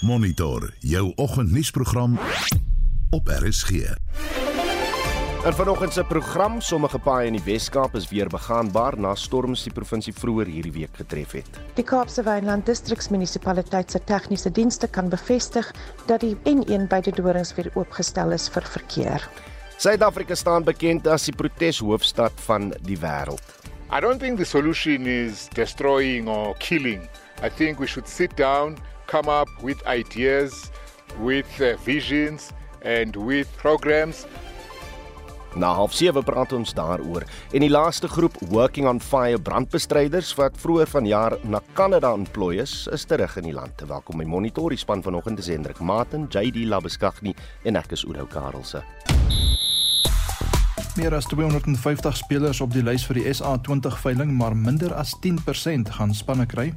Monitor jou oggendnuusprogram op RSG. En vanoggend se program, sommige paaie in die Wes-Kaap is weer begaanbaar na storms die provinsie vroeër hierdie week getref het. Die Kaapse Wynland Distriksmunisipaliteit se tegniese dienste kan bevestig dat die N1 by die Dorings weer oopgestel is vir verkeer. Suid-Afrika staan bekend as die proteshoofstad van die wêreld. I don't think the solution is destroying or killing. I think we should sit down, come up with ideas, with uh, visions and with programs Na half 7 praat ons daaroor. En die laaste groep Working on Fire brandbestryders wat vroeër vanjaar na Kanada ontplooi is, is terug in die land. Welkom by Monitor, die span vanoggend is Hendrik Maten, JD Labeskagni en ek is Oudo Karelse. Meer as 250 spelers op die lys vir die SA20 veiling, maar minder as 10% gaan spanne kry.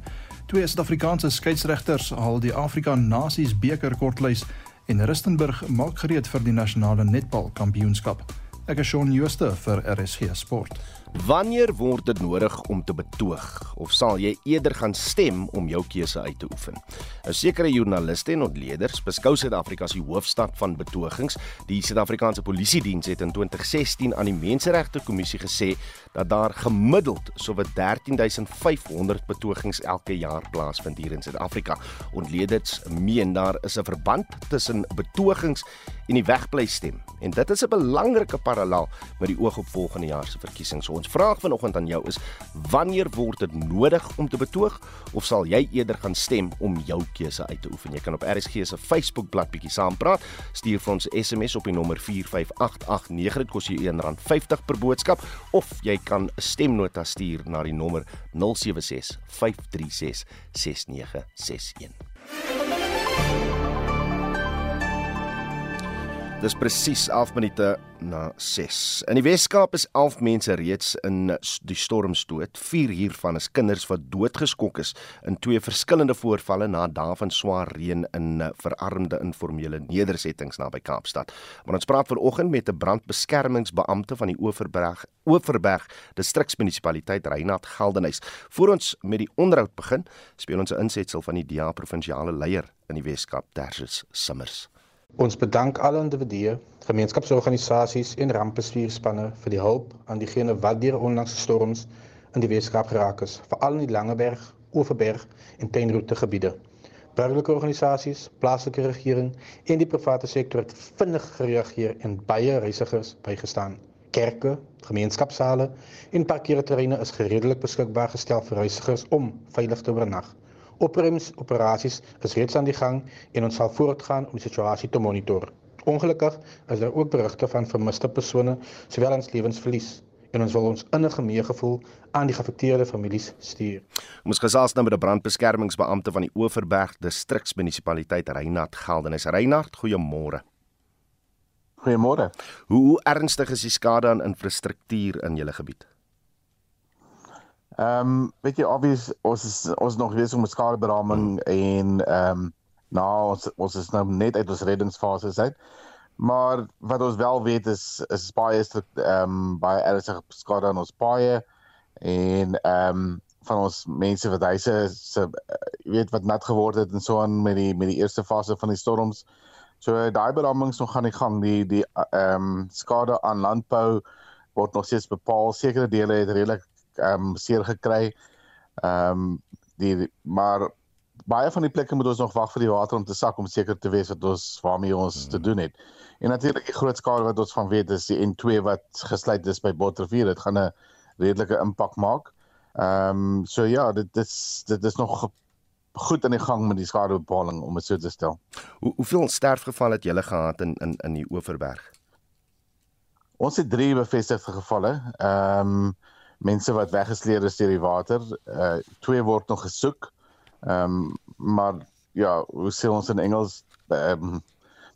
Twee Suid-Afrikaanse skeieregters haal die Afrika Nasies beker kortlys en Rustenburg maak gereed vir die nasionale netbal kampioenskap. Ek is Shaun Schuster vir RSG Sport. Wanneer word dit nodig om te betoog of sal jy eerder gaan stem om jou keuse uit te oefen? 'n Sekere joernaliste en ontleeders beskou Suid-Afrika as die hoofstad van betogings. Die Suid-Afrikaanse Polisie Diens het in 2016 aan die Menseregte Kommissie gesê dat daar gemiddeld sowat 13500 betogings elke jaar plaasvind hier in Suid-Afrika. Ontleeders meen daar is 'n verband tussen betogings en die wegbly stem. En dit is 'n belangrike parallel met die oog op volgende jaar se verkiesings. So ons vraag vanoggend aan jou is: wanneer word dit nodig om te betoog of sal jy eerder gaan stem om jou keuse uit te oefen? Jy kan op RSG se Facebookblad bietjie saampraat. Stuur vir ons 'n SMS op die nommer 45889. Dit kos jou R1.50 per boodskap of jy kan 'n stemnota stuur na die nommer 076 536 6961. Dis presies 11 minute na 6. In die Weskaap is 11 mense reeds in die storms dood. 4 hiervan is kinders wat doodgeskok is in twee verskillende voorvalle na dae van swaar reën in verarmde informele nedersettings naby Kaapstad. Maar ons praat vanoggend met 'n brandbeskermingsbeampte van die Oeverberg Oeverberg distriksmunisipaliteit Reinhard Geldenhuys. Voor ons met die onderhoud begin, speel ons 'n insetsel van die DA provinsiale leier in die Weskaap, Tersus Simmers. Ons bedank alle individue, gemeenskapsorganisasies en rampbestuurspanne vir die hulp aan diegene wat deur onlangse storms in die Weskaap geraak is, veral in die Langeberg, Oeverberg en Tuinroete gebiede. Burgerlike organisasies, plaaslike regering en die private sektor het vinnig gereageer en baie reisigers bygestaan. Kerke, gemeenskapsale en parkeerterreine is redelik beskikbaar gestel vir reisigers om veilig te oornag. Opruimingsoperasies is reeds aan die gang en ons sal voortgaan om die situasie te monitor. Ongelukkig is daar ook berigte van vermiste persone sowel as lewensverlies en ons wil ons innige meegevoel aan die geaffekteerde families stuur. Ons gesels nou met 'n brandbeskermingsbeampte van die Oeverberg distriksmunisipaliteit Reinhard Geldenhuys. Reinhard, goeiemôre. Goeiemôre. Hoe, hoe ernstig is die skade aan infrastruktuur in julle gebied? Ehm um, weet jy obvious ons is ons nog besig met skadeberaming hmm. en ehm um, nou ons ons is nou net uit ons reddingsfase uit. Maar wat ons wel weet is is baie is ehm um, baie ernstige skade aan ons paaie en ehm um, van ons mense wat huise se weet wat nat geword het en so aan met die met die eerste fase van die storms. So daai beramings nog gaan die gang die die ehm um, skade aan landbou word nog steeds bepaal. Sekere dele het redelik ehm um, seer gekry. Ehm um, die maar baie van die plekke moet ons nog wag vir die water om te sak om seker te wees wat ons waarmee ons mm. te doen het. En natuurlik die groot skade wat ons van weet is die N2 wat gesluit is by Botterrivier. Dit gaan 'n redelike impak maak. Ehm um, so ja, dit is dit is nog goed aan die gang met die skadebepaling om dit so te stel. Hoe hoeveel sterfgevalle het julle gehad in in in die Oeverberg? Ons het 3 bevestigde gevalle. Ehm um, mense wat weggesleer is deur die water. Uh twee word nog gesoek. Ehm um, maar ja, hoe sê ons in Engels um,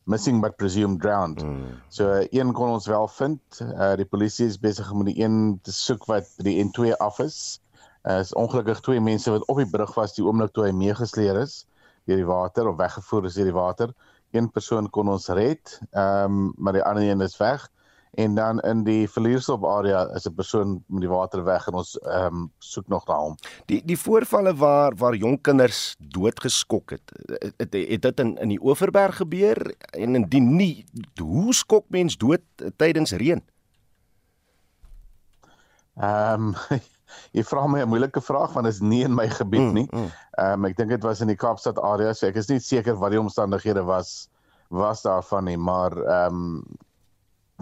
missing but presumed drowned. Mm. So uh, een kon ons wel vind. Uh die polisie is besig om die een te soek wat by die N2 af is. Uh is ongelukkig twee mense wat op die brug was die oomblik toe hy meegesleer is deur die water of weggevoer is deur die water. Een persoon kon ons red, ehm um, maar die ander een is weg en dan in die verlierstop area is 'n persoon met die water weg en ons ehm um, soek nog na hom. Die die voorvalle waar waar jong kinders doodgeskok het, het het dit in in die Oeverberg gebeur en indien nie, hoe skok mens dood tydens reën? Ehm um, jy vra my 'n moeilike vraag want dit is nie in my gebied mm, nie. Ehm mm, mm. um, ek dink dit was in die Kaapstad area, so ek is nie seker wat die omstandighede was was daarvan nie, maar ehm um,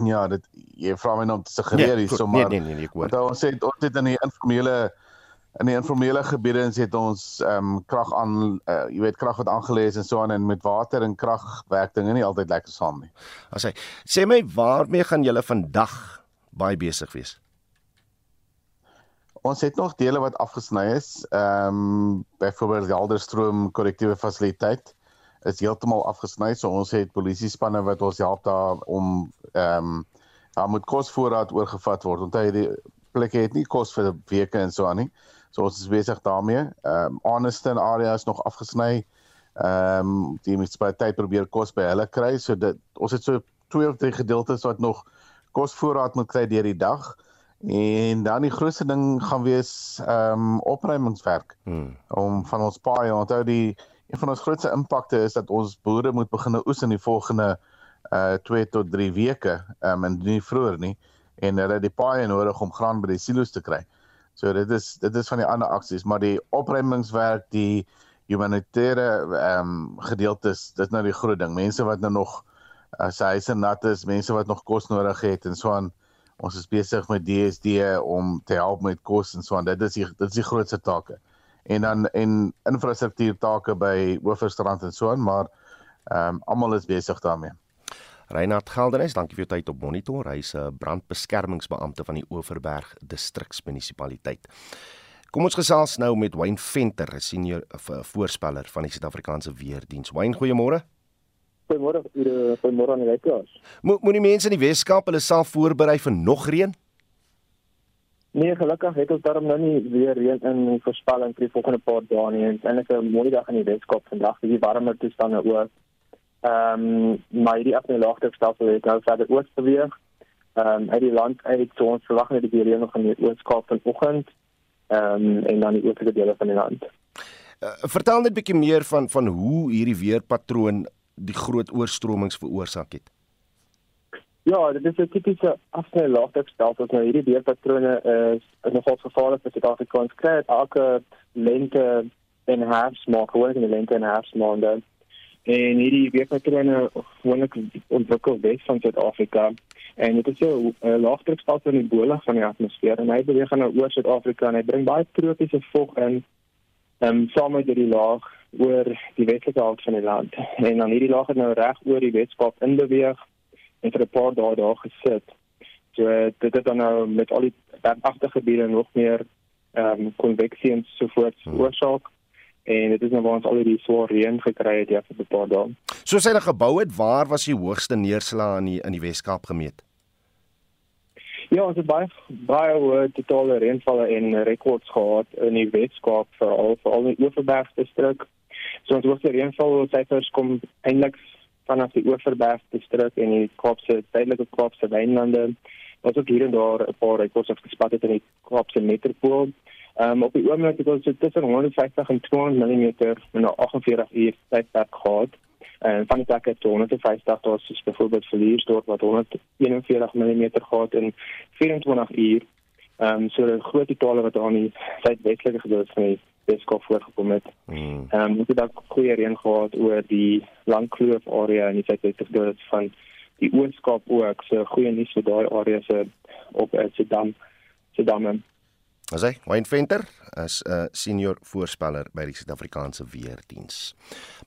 Ja, dit jy vra my nou om te suggereer nee, hierso maar. Nee nee nee, ek hoor. Ons het ons het in die informele in die informele gebiede en het ons ehm um, krag aan uh, jy weet krag wat aangelees en so aan en met water en krag werk dinge nie altyd lekker saam nie. As hy sê my waarmee gaan julle vandag baie besig wees? Ons het nog dele wat afgesny is. Ehm um, byvoorbeeld die Alderstroom korrektiewe fasiliteit is heeltemal afgesny. So ons het polisie spanne wat ons help daar om ehm um, daar moet kosvoorraad oorgevat word. Onthou jy die plekke het nie kos vir weke en so aan nie. So ons is besig daarmee. Ehm um, Aniston area is nog afgesny. Ehm um, die munisipaliteit probeer kos by hulle kry. So dit ons het so twee of drie gedeeltes wat nog kosvoorraad moet kry deur die dag. En dan die grootste ding gaan wees ehm um, opruimingswerk. Hmm. Om van ons paaie onthou die een van ons grootste impakte is dat ons boere moet begin oes in die volgende uh 2 tot 3 weke, um en nie vroeër nie en hulle het die paaie nodig om graan by die silo's te kry. So dit is dit is van die ander aksies, maar die opruimingswerk, die humanitêre um gedeeltes, dit is nou die groot ding. Mense wat nou nog as uh, huise nat is, mense wat nog kos nodig het en so aan. Ons is besig met DSD om te help met kos en so aan. Dit is die, dit is die grootste take en dan en infrastruktuur take by Hoofstrand en so aan, maar ehm um, almal is besig daarmee. Reinhard Geldenhuys, dankie vir jou tyd op Monitor. Hy's 'n brandbeskermingsbeampte van die Oeverberg distriksmunisipaliteit. Kom ons gesels nou met Wayne Venter, 'n senior voorspeller van die Suid-Afrikaanse Weerdiens. Wayne, goeiemôre. Goeiemôre, goeiemôre aan die luisteraars. Moet moet die mense in die Weskaap hulle self voorberei vir nog reën? Nee, gelukkig het ons daarom nou nie weer reën in voorspelling vir die volgende paar dae nie. En eintlik 'n mooi dag in die Weskaap vandag, die warmer toestande ook. Ehm, um, maar die afneelaagdrukstelsel het nou verder oos beweeg. Ehm, um, uit die land uit so ons verwag net die reën nog in die Ooskaap vanoggend. Ehm, um, en dan die oostelike dele van die land. Uh, vertel net 'n bietjie meer van van hoe hierdie weerpatroon die groot oorstromings veroorsaak het. Ja, dit is 'n tipiese afsny laagdrukstelsel. Nou hierdie weerpatrone is, is nogal gevaarlik vir Suid-Afrikaans kry. Elke lente en herfs maak gewoon in die lente en herfs maande. En hierdie weerpatrone gewoonlik ontwikkel wes van Suid-Afrika. En dit is 'n laagdrukstelsel in die bolig van die atmosfeer en hy beweeg nou oor Suid-Afrika en hy bring baie tropiese vog in. Um, saam met die laag oor die westelike helfte van die land. En dan hierdie laag het nou reg oor die Weskaap in beweeg en vir 'n paar dae daar gesit. So dit het dan nou met al die bergagtige gebiede nog meer ehm um, konveksie en so voort veroorsaak. Hmm. En dit is nou waar ons al hierdie swaar reën gekry het ja vir 'n paar dae. So sê hulle gebou het, waar was die hoogste neerslag in die in die Weskaap gemeet? Ja, ons het baie baie hoë totale reënvalle en rekords gehad in die Weskaap veral veral in die Oeverberg distrik. So ons hoogste reënval syfers kom eintlik vanaf die Oeverberg distrik en die Kaapse tydelike Kaapse wynlande. Ons het hier en daar 'n paar rekords gespat het in die Kaapse metropool. Um, op die oomblik het ons tussen 150 en 200 mm in 'n 48 uur tydperk gehad. En van die plekke het 150 tot soos byvoorbeeld Verliersdorp wat 141 mm gehad in 24 uur. Ehm um, so 'n groot totale wat aan die suidwestelike gedeelte van die Weskaap voorgekom het. Hmm. Ehm um, ons het ook goeie reën gehad oor die Langkloof area en die suidwestelike deel van die Ooskaap ook. So goeie nuus vir daai areas se op Amsterdam. Amsterdam. As hy, Wayne Venter is 'n senior voorspeller by die Suid-Afrikaanse Weerdiens.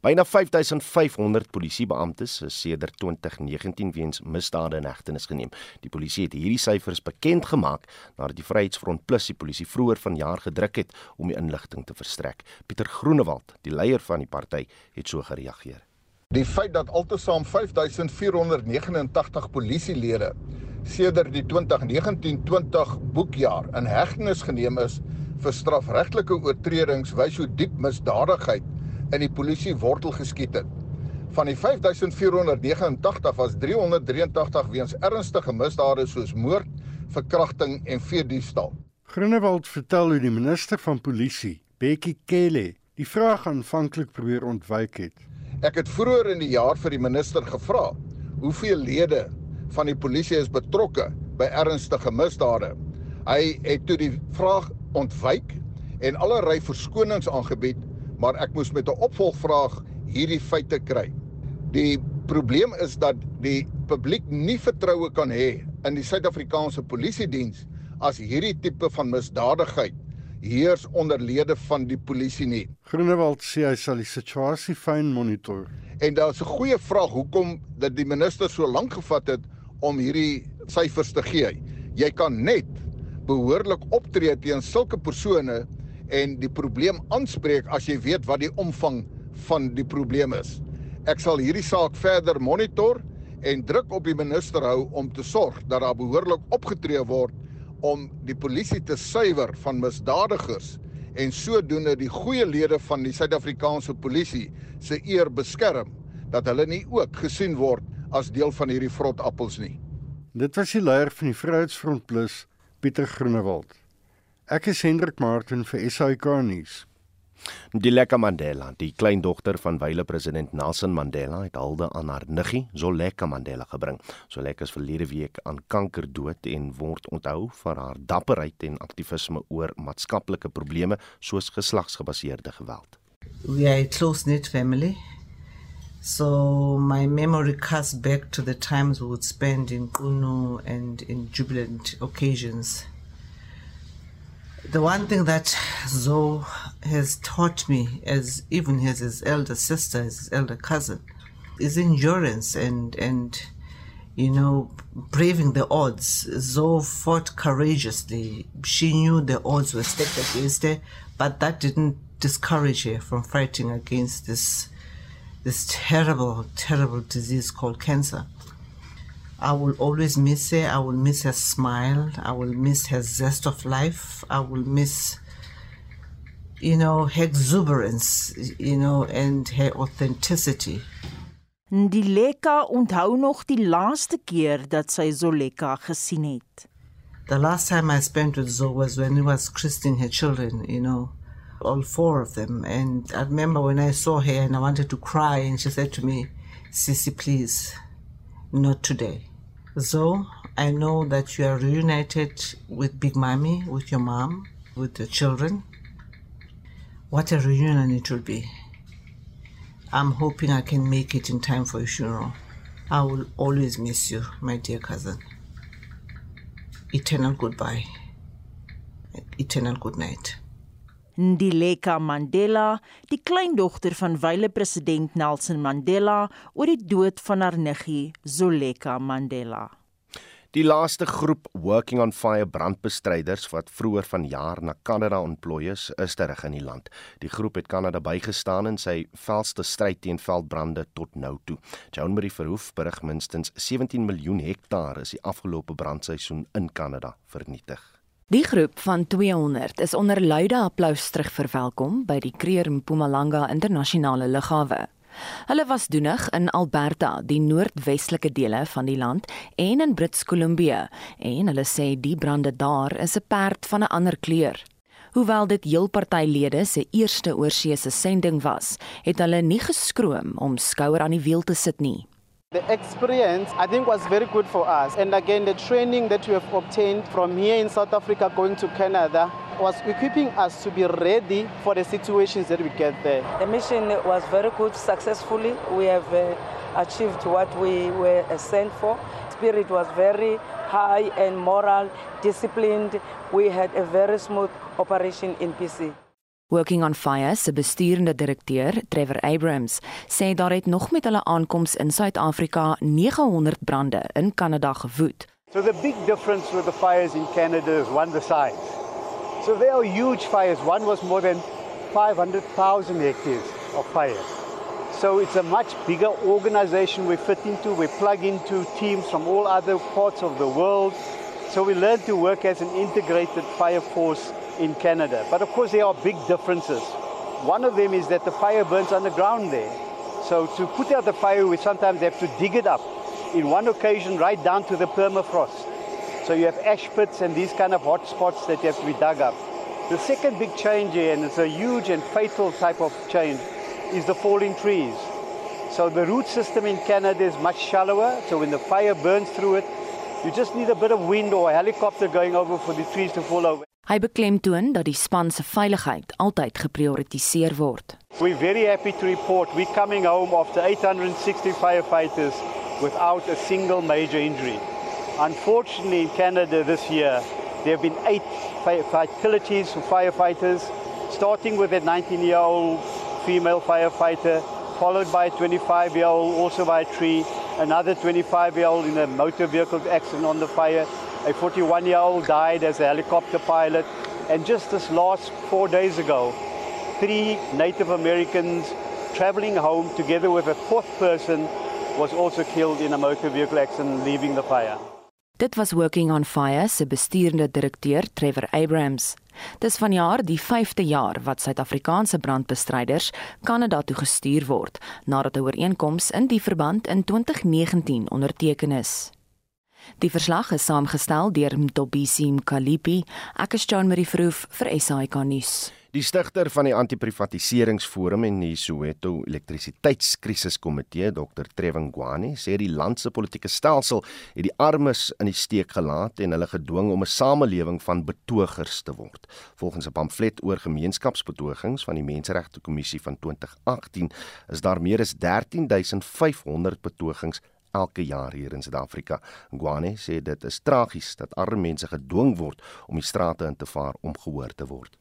Byna 5500 polisiebeamptes is sedert 2019 weens misdade in hegtenis geneem. Die polisie het hierdie syfers bekend gemaak nadat die Vryheidsfront Plus die polisie vroeër vanjaar gedruk het om die inligting te verstrek. Pieter Groenewald, die leier van die party, het so gereageer. Die feit dat altesaam 5489 polisielede sedert die 2019-20 boekjaar in hegtenis geneem is vir strafregtelike oortredings wys hoe diep misdadigheid in die polisie wortel geskiet het. Van die 5489 was 383 weens ernstige misdade soos moord, verkrachting en veediefstal. Groenewald vertel hoe die minister van polisie, Bekkie Cele, die vraag aanvanklik probeer ontwyk het. Ek het vroeër in die jaar vir die minister gevra hoeveel lede van die polisie is betrokke by ernstige misdade. Hy het toe die vraag ontwyk en allerlei verskonings aangebied, maar ek moes met 'n opvolgvraag hierdie feite kry. Die probleem is dat die publiek nie vertroue kan hê in die Suid-Afrikaanse Polisie diens as hierdie tipe van misdadigheid heers onder lede van die polisie nie. Groenewald sê hy sal die situasie fyn monitor. En daar's 'n goeie vraag hoekom dat die minister so lank gevat het om hierdie syfers te gee. Jy kan net behoorlik optree teen sulke persone en die probleem aanspreek as jy weet wat die omvang van die probleem is. Ek sal hierdie saak verder monitor en druk op die minister hou om te sorg dat daar behoorlik opgetree word om die polisie te suiwer van misdadigers en sodoende die goeie lede van die Suid-Afrikaanse polisie se eer beskerm dat hulle nie ook gesien word as deel van hierdie vrotappels nie. Dit was die leier van die Vryheidsfront Plus, Pieter Groenewald. Ek is Hendrik Martin vir SAK nuus. Dileka Mandela, die kleindogter van wyle president Nelson Mandela, het hulde aan haar niggie, Zoleka Mandela gebring. Zoleka is verlede week aan kanker dood en word onthou vir haar dapperheid en aktivisme oor maatskaplike probleme soos geslagsgebaseerde geweld. We are a close-knit family. So my memory casts back to the times we would spend in Kunu and in jubilant occasions. The one thing that Zoe has taught me, as even as his elder sister, as his elder cousin, is endurance and and you know braving the odds. Zoe fought courageously. She knew the odds were stacked against her, but that didn't discourage her from fighting against this this terrible, terrible disease called cancer. I will always miss her. I will miss her smile. I will miss her zest of life. I will miss, you know, her exuberance, you know, and her authenticity. Ndileka onthou nog die laaste keer dat sy Zoleka gesien het. The last time I spent with Zoe was when he was christening her children, you know, all four of them. And I remember when I saw her and I wanted to cry, and she said to me, Sissy, please, not today. So I know that you are reunited with Big Mommy, with your mom, with the children. What a reunion it will be. I'm hoping I can make it in time for your funeral. I will always miss you, my dear cousin. Eternal goodbye. Eternal good night. Ndileka Mandela, die kleindogter van wyle president Nelson Mandela, oor die dood van haar niggie Zoleka Mandela. Die laaste groep Working on Fire brandbestryders wat vroeër vanjaar na Kanada ontplooi is, is terug in die land. Die groep het Kanada bygestaan in sy velste stryd teen veldbrande tot nou toe. Joan Marie Verhoef berig minstens 17 miljoen hektaar is die afgelope brandseisoen in Kanada vernietig. Die groep van 200 is onder luide applous terugverwelkom by die Kruger Mpumalanga internasionale lughawe. Hulle was doenig in Alberta, die noordwestelike dele van die land, en in Brits Kolumbie, en hulle sê die brande daar is 'n perd van 'n ander kleur. Hoewel dit heel partylede se eerste oorseese sending was, het hulle nie geskroom om skouer aan die wiel te sit nie. The experience, I think, was very good for us. And again, the training that we have obtained from here in South Africa going to Canada was equipping us to be ready for the situations that we get there. The mission was very good, successfully. We have uh, achieved what we were sent for. Spirit was very high and moral, disciplined. We had a very smooth operation in PC. Working on Fire se besturende direkteur, Trevor Abrams, sê daar het nog met hulle aankoms in Suid-Afrika 900 brande in Kanada gewoed. So the big difference with the fires in Canada is one the size. So they are huge fires. One was more than 500,000 hectares of fire. So it's a much bigger organization we fit into. We plug into teams from all other parts of the world. So we learn to work as an integrated fire force in Canada. But of course, there are big differences. One of them is that the fire burns underground there. So to put out the fire, we sometimes have to dig it up. In one occasion, right down to the permafrost. So you have ash pits and these kind of hot spots that you have to be dug up. The second big change here, and it's a huge and fatal type of change, is the falling trees. So the root system in Canada is much shallower. So when the fire burns through it, you just need a bit of wind or a helicopter going over for the trees to fall over. Hy beklemtoon dat die span se veiligheid altyd geprioritiseer word. We're very happy to report we're coming home after 860 firefighters without a single major injury. Unfortunately, in Canada this year, there have been eight fatalities for firefighters, starting with a 19 year old female firefighter, followed by a 25 year old also by a tree, another 25 year old in a motor vehicle accident on the fire, a 41 year old died as a helicopter pilot, and just this last four days ago, three Native Americans traveling home together with a fourth person was also killed in a motor vehicle accident leaving the fire. Dit was Working on Fire se bestuurende direkteur Trevor Abrams. Dis vanjaar die 5de jaar wat Suid-Afrikaanse brandbestryders Kanada toe gestuur word nadat 'n ooreenkoms in die verband in 2019 onderteken is. Die verslag is saamgestel deur Mtobisi Mkalipi, ek is John Marie Verhoef vir SAK nuus. Die stigter van die anti-privatiseringsforum en die Soweto elektrisiteitskrisis-komitee, Dr. Trevin Gwani, sê die land se politieke stelsel het die armes in die steek gelaat en hulle gedwing om 'n samelewing van betogers te word. Volgens 'n pamflet oor gemeenskapsbetogings van die Menseregte Kommissie van 2018 is daar meer as 13500 betogings elke jaar hier in Suid-Afrika. Ngwane sê dit is tragies dat arme mense gedwing word om die strate in te vaar om gehoor te word.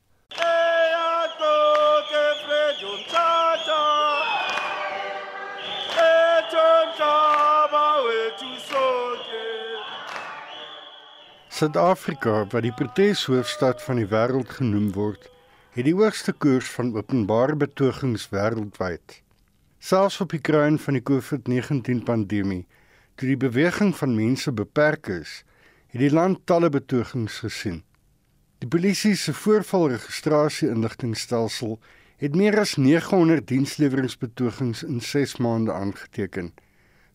Suid-Afrika, wat die proteshoofstad van die wêreld genoem word, het die hoogste koers van openbare betogings wêreldwyd. Selfs op die kruin van die COVID-19 pandemie, toe die beweging van mense beperk is, het die land talle betogings gesien. Die polisie se voorvalregistrasie inligtingstelsel het meer as 900 diensleweringsbetogings in 6 maande aangeteken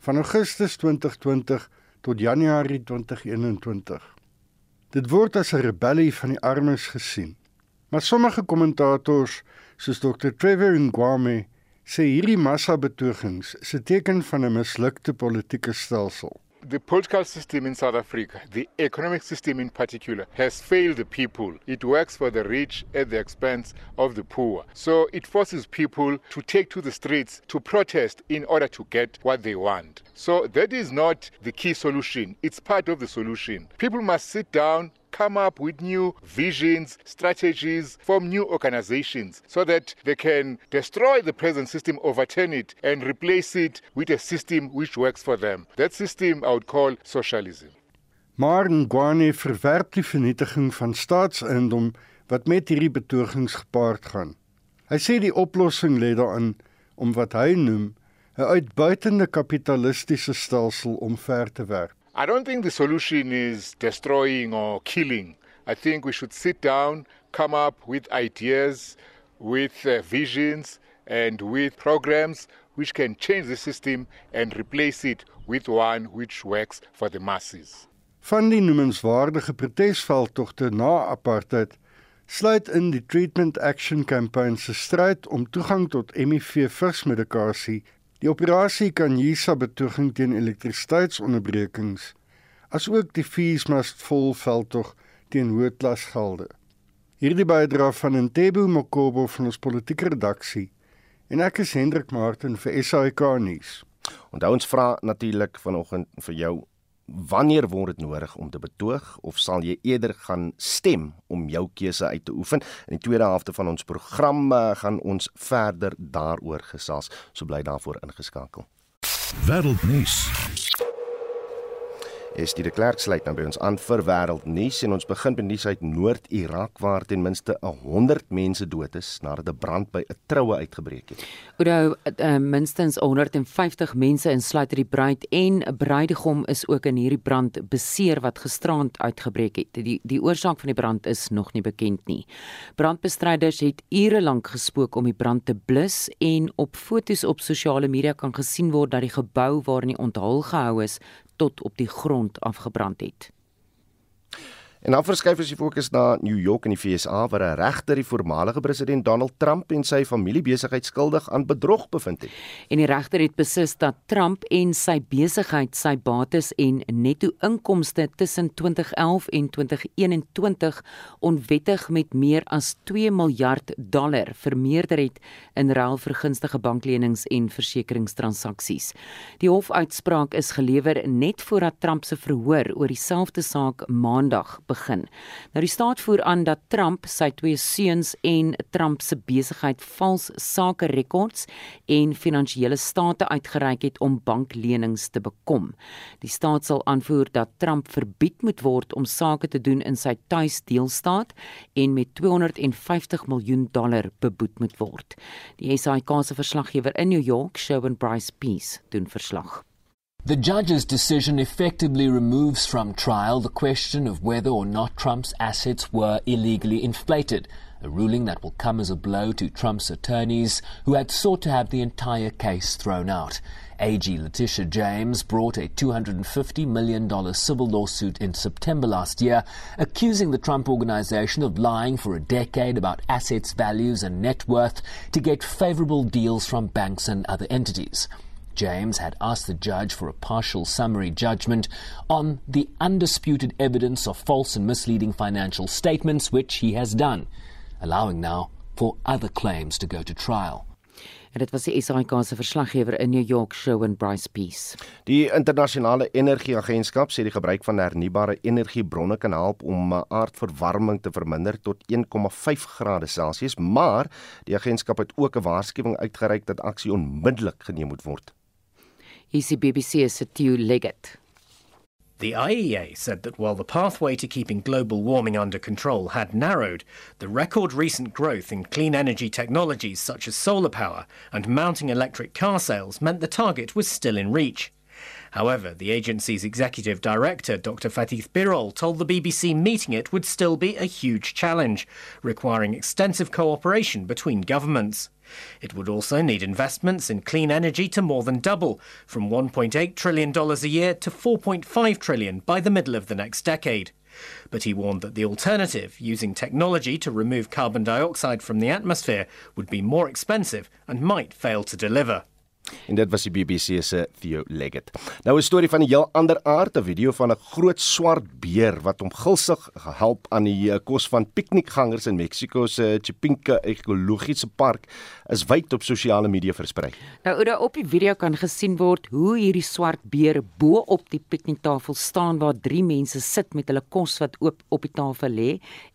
van Augustus 2020 tot Januarie 2021. Dit word as 'n rebellie van die armes gesien. Maar sommige kommentators, soos Dr. Trevor Ngwame, sê hierdie massabetogings is 'n teken van 'n mislukte politieke stelsel. The political system in South Africa, the economic system in particular, has failed the people. It works for the rich at the expense of the poor. So it forces people to take to the streets to protest in order to get what they want. So that is not the key solution. It's part of the solution. People must sit down, come up with new visions, strategies, form new organizations so that they can destroy the present system, overturn it, and replace it with a system which works for them. That system I would call socialism. Maar Ngwane verwerp die vernietiging van staatseiendom wat met hierdie betogings gepaard gaan. Hy sê die oplossing lê daarin om wat hy noem 'n uitbuitende kapitalistiese stelsel omver te werp. I don't think the solution is destroying or killing. I think we should sit down, come up with ideas, with uh, visions, and with programs which can change the system and replace it with one which works for the masses. Van die noemenswaardige protesveldtogte na apartheid sluit in die Treatment Action Campaign se stryd om toegang tot HIV-vigsmedikasie Die operasie Kanyisa betoging teen elektrisiteitsonderbrekings asook die Feesmast vol veldtog teen hoëklasgelde. Hierdie bydra van Ntebo Mokobo van ons politieke redaksie en ek is Hendrik Martin vir SAK nuus. Onthou ons vra natuurlik vanoggend vir jou Wanneer word dit nodig om te betoog of sal jy eerder gaan stem om jou keuse uit te oefen? In die tweede helfte van ons program uh, gaan ons verder daaroor gesels. So bly daarvoor ingeskakel. Wêreldnuus. Is die Klerk sluit nou by ons aan vir wêreldnuus en ons begin met nuus uit Noord-Irak waar ten minste 100 mense dood is nadat 'n brand by 'n troue uitgebreek het. Oudou uh, minstens 150 mense insluit die bruid en 'n bruidegom is ook in hierdie brand beseer wat gisterand uitgebreek het. Die die oorsaak van die brand is nog nie bekend nie. Brandbestryders het ure lank gespook om die brand te blus en op fotos op sosiale media kan gesien word dat die gebou waarin die onthaal gehou is tot op die grond afgebrand het. En dan verskuif ons die fokus na New York in die VSA waar 'n regter die voormalige president Donald Trump en sy familie besigheid skuldig aan bedrog bevind het. En die regter het beslis dat Trump en sy besigheid sy bates en netto inkomste tussen 2011 en 2021 onwettig met meer as 2 miljard dollar vermeerder het in ruil vir gunstige banklenings en versekeringstransaksies. Die hofuitspraak is gelewer net voordat Trump se verhoor oor dieselfde saak maandag begin. Nou die staat voer aan dat Trump sy twee seuns en Trump se besigheid vals sake rekords en finansiële state uitgereik het om banklenings te bekom. Die staat sal aanvoer dat Trump verbied moet word om sake te doen in sy tuisdeelstaat en met 250 miljoen dollar beboet moet word. Die SAK se verslaggewer in New York, Sherwin Bryce Peace, doen verslag. The judge's decision effectively removes from trial the question of whether or not Trump's assets were illegally inflated, a ruling that will come as a blow to Trump's attorneys who had sought to have the entire case thrown out. AG Letitia James brought a $250 million civil lawsuit in September last year, accusing the Trump organization of lying for a decade about assets, values, and net worth to get favorable deals from banks and other entities. James had asked the judge for a partial summary judgment on the undisputed evidence of false and misleading financial statements, which he has done, allowing now for other claims to go to trial. En dit was die SAK se verslaggewer in New York, Shawn Bryce Peace. Die internasionale energieagentskap sê die gebruik van hernubare energiebronne kan help om aardverwarming te verminder tot 1,5 grade Celsius, maar die agentskap het ook 'n waarskuwing uitgereik dat aksie onmiddellik geneem moet word. Hier's die BBC se Theo Leggett. The IEA said that while the pathway to keeping global warming under control had narrowed, the record recent growth in clean energy technologies such as solar power and mounting electric car sales meant the target was still in reach. However, the agency's executive director, Dr. Fatih Birol, told the BBC meeting it would still be a huge challenge, requiring extensive cooperation between governments. It would also need investments in clean energy to more than double, from $1.8 trillion a year to 4.5 trillion by the middle of the next decade. But he warned that the alternative, using technology to remove carbon dioxide from the atmosphere, would be more expensive and might fail to deliver. En dit was die BBC se Theo Leggett. Nou 'n storie van 'n heel ander aard, 'n video van 'n groot swart beer wat hom gulsig gehelp aan die eh, kos van piknikgangers in Mexiko se Chapinca ekologiese park is wyd op sosiale media versprei. Nou oor op die video kan gesien word hoe hierdie swart beer bo op die pikniktafel staan waar drie mense sit met hulle kos wat oop op die tafel lê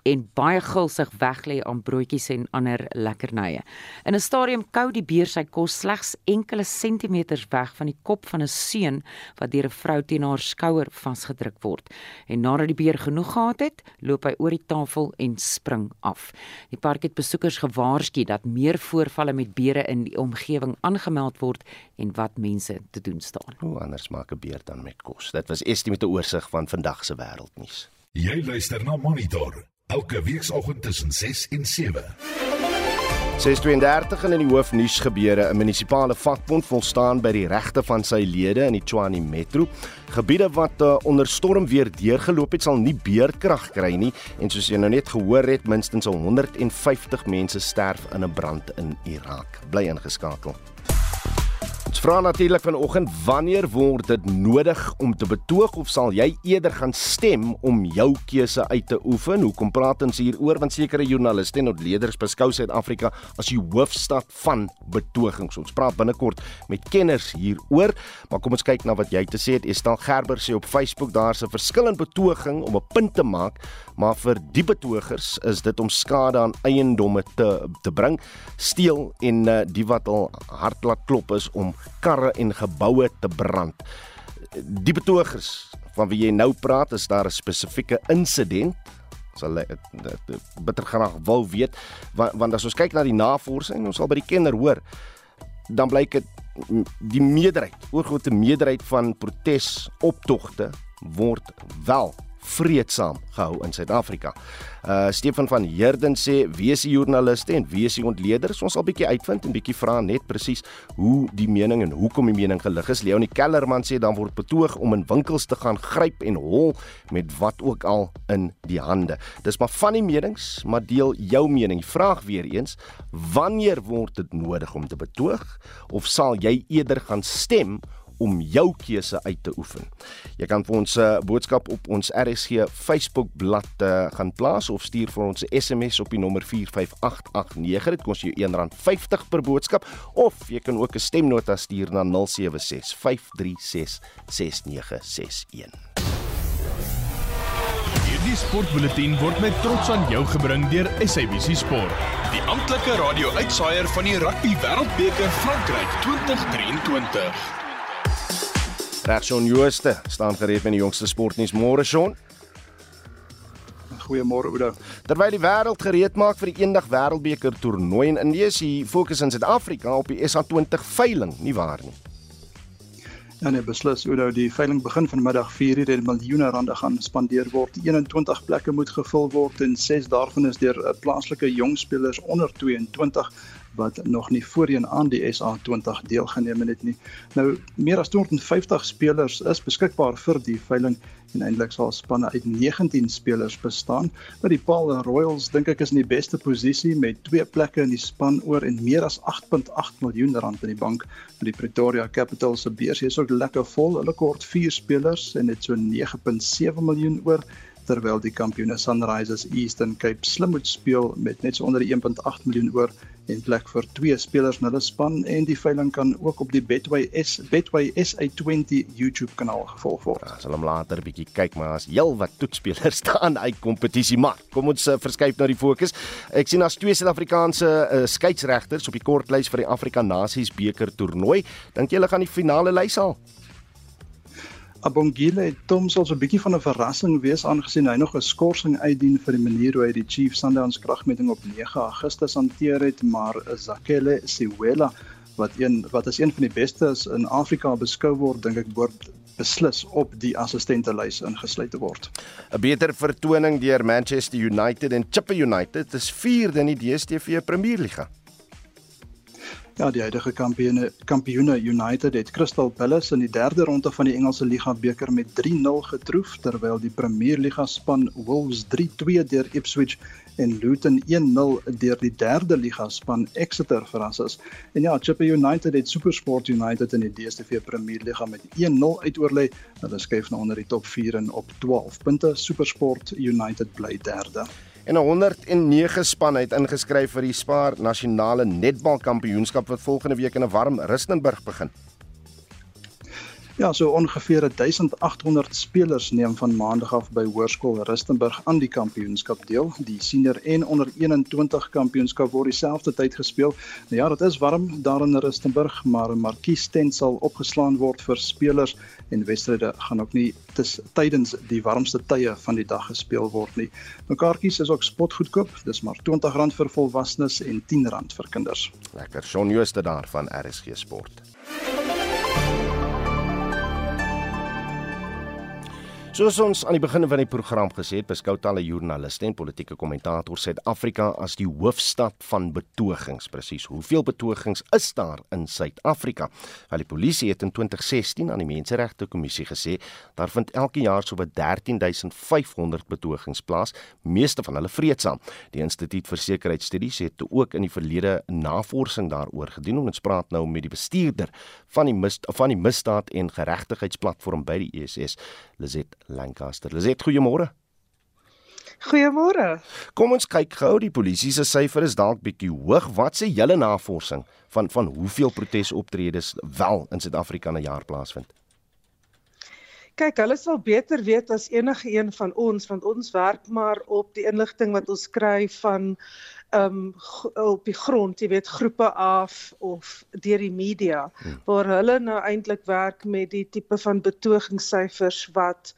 en baie gulsig weglê aan broodjies en ander lekkernye. In 'n stadium kou die beer sy kos slegs enkele enkele sentimeters weg van die kop van 'n seun wat deur 'n vrou teen haar skouer vasgedruk word. En nadat die beer genoeg gehad het, loop hy oor die tafel en spring af. Die park het besoekers gewaarsku dat meer voorvalle met beere in die omgewing aangemeld word en wat mense te doen staan. Hoe anders maak 'n beer dan met kos? Dit was Estie met 'n oorsig van vandag se wêreldnuus. Jy luister na Monitor elke weekoggend tussen 6 en 7. 632 in die hoofnuus gebeure 'n munisipale vakbond volstaan by die regte van sy lede in die Tshwane Metro. Gebiede wat uh, onder storm weer deurgeloop het, sal nie beerdkrag kry nie en soos jy nou net gehoor het, minstens 150 mense sterf in 'n brand in Irak. Bly ingeskakel. Ons vra natuurlik vanoggend wanneer word dit nodig om te betoog of sal jy eerder gaan stem om jou keuse uit te oefen? Hoekom praat ons hier oor want sekere joernaliste en ontleeders beskou Suid-Afrika as die hoofstad van betogings. Ons praat binnekort met kenners hieroor, maar kom ons kyk na wat jy te sê het. Estel Gerber sê op Facebook daar's 'n verskillende betoging om 'n punt te maak, maar vir die betogers is dit om skade aan eiendomme te te bring, steel en uh, die wat al hard laat klop is om karre en geboue te brand. Die betogers van wie jy nou praat, is daar 'n spesifieke insident sal bitter graag wou weet want, want as ons kyk na die navorsing ons sal by die kenner hoor dan blyk dit die meerderheid oorgrootste meerderheid van protesoptogte word wel vreedsaam gehou in Suid-Afrika. Uh Stefan van Heerden sê wees die joernaliste en wees die ontleeders. Ons sal bietjie uitvind en bietjie vra net presies hoe die mening en hoekom die mening gelig is. Leonie Kellerman sê dan word betoog om in winkels te gaan gryp en hol met wat ook al in die hande. Dis maar van die menings, maar deel jou mening. Vraag weer eens, wanneer word dit nodig om te betoog of sal jy eerder gaan stem om jou keuse uit te oefen. Jy kan vir ons 'n uh, boodskap op ons RSG Facebook bladsy uh, gaan plaas of stuur vir ons 'n SMS op die nommer 45889. Dit kos jou R1.50 per boodskap of jy kan ook 'n stemnota stuur na 076 536 6961. Die sportbulletin word met trots aan jou gebring deur SABC Sport. Die amptelike radio-uitsaaier van die Rugby Wêreldbeker Frankryk 2023. Regsjon Jooste staan gereed met die jongste sportnuus môre Sjon. Goeiemôre Oudo. Terwyl die wêreld gereed maak vir die eendag wêreldbeker toernooi in Indië, die fokus in Suid-Afrika op die SA20 veiling, nie waar nie? Ja nee, beslis Oudo, die veiling begin vanmiddag 4:00 en miljoene rande gaan spandeer word. 21 plekke moet gevul word en 6 daarvan is deur eh, plaaslike jong spelers onder 22 wat nog nie voorheen aan die SA20 deelgeneem het nie. Nou meer as 250 spelers is beskikbaar vir die veiling en eintlik sal spanne uit 19 spelers bestaan. Maar die Paul Royals dink ek is in die beste posisie met twee plekke in die span oor en meer as 8.8 miljoen rand in die bank. Die Pretoria Capitals se beurs is ook lekker vol. Hulle kort 4 spelers en het so 9.7 miljoen oor terwyl die kampioene Sunrisers Eastern Cape slim moet speel met net so onder 1.8 miljoen oor en plek vir twee spelers in hulle span en die veiling kan ook op die Betway S Betway SA20 YouTube kanaal gevolg word. Ja, sal hom later bietjie kyk maar as heel wat toetspelers staan uit kompetisie maar kom ons uh, verskuif na die fokus. Ek sien as twee Suid-Afrikaanse uh, skeieregters op die kortlys vir die Afrika Nasies beker toernooi. Dink jy hulle gaan die finale lys haal? Abongile Tom sal so 'n bietjie van 'n verrassing wees aangesien hy nog 'n skorsing uitdien vir die manier hoe hy die Chief Sundowns kragmeting op 9 Augustus hanteer het, maar Zakele Siwela wat een wat as een van die bestes in Afrika beskou word, dink ek word beslis op die assistente lys ingesluit te word. 'n Beter vertoning deur Manchester United en Chippa United is 4de in die DStv Premierliga. Ja, die huidige kampioene kampioene United het Crystal Palace in die derde ronde van die Engelse Liga beker met 3-0 getroof terwyl die Premier Liga span Wolves 3-2 deur Ipswich en Luton 1-0 deur die derde liga span Exeter verras is. En ja, Chippa United het SuperSport United in die DStv Premier Liga met 1-0 uitoorlê. Hulle skuif na onder die top 4 en op 12 punte. SuperSport United bly derde en 109 spanne het ingeskryf vir die Spar Nasionale Netbal Kampioenskap wat volgende week in 'n warm Rustenburg begin. Ja, so ongeveer 1800 spelers neem van maandag af by Hoërskool Rustenburg aan die kampioenskap deel. Die senior en onder 21 kampioenskap word dieselfde tyd gespeel. Nou ja, dit is warm daar in Rustenburg, maar 'n markies tent sal opgeslaan word vir spelers en wedstryde gaan ook nie tis, tydens die warmste tye van die dag gespeel word nie. Nou kaartjies is ook spotgoedkoop. Dis maar R20 vir volwassenes en R10 vir kinders. Lekker. Shaun Jooste daar van RSG Sport. Soos ons aan die begin van die program gesê het, beskou talle joernaliste en politieke kommentators Suid-Afrika as die hoofstad van betogings. Presies, hoeveel betogings is daar in Suid-Afrika? Wel die polisie het in 2016 aan die Menseregte Kommissie gesê daar vind elke jaar so wat 13500 betogings plaas, meeste van hulle vreedsaam. Die Instituut vir Sekuriteitsstudies het ook in die verlede navorsing daaroor gedoen en ons praat nou met die bestuurder van die mis, van die misdaad en geregtigheidsplatform by die ESS, Lizet Lancaster. Lizet, goeiemôre. Goeiemôre. Kom ons kyk gou, die polisie se syfer is dalk bietjie hoog. Wat sê julle navorsing van van hoeveel protesoptredes wel in Suid-Afrika 'n jaar plaasvind? Kyk, hulle sal beter weet as enige een van ons want ons werk maar op die inligting wat ons kry van um op die grond, jy weet groepe af of deur die media hmm. waar hulle nou eintlik werk met die tipe van betogingssyfers wat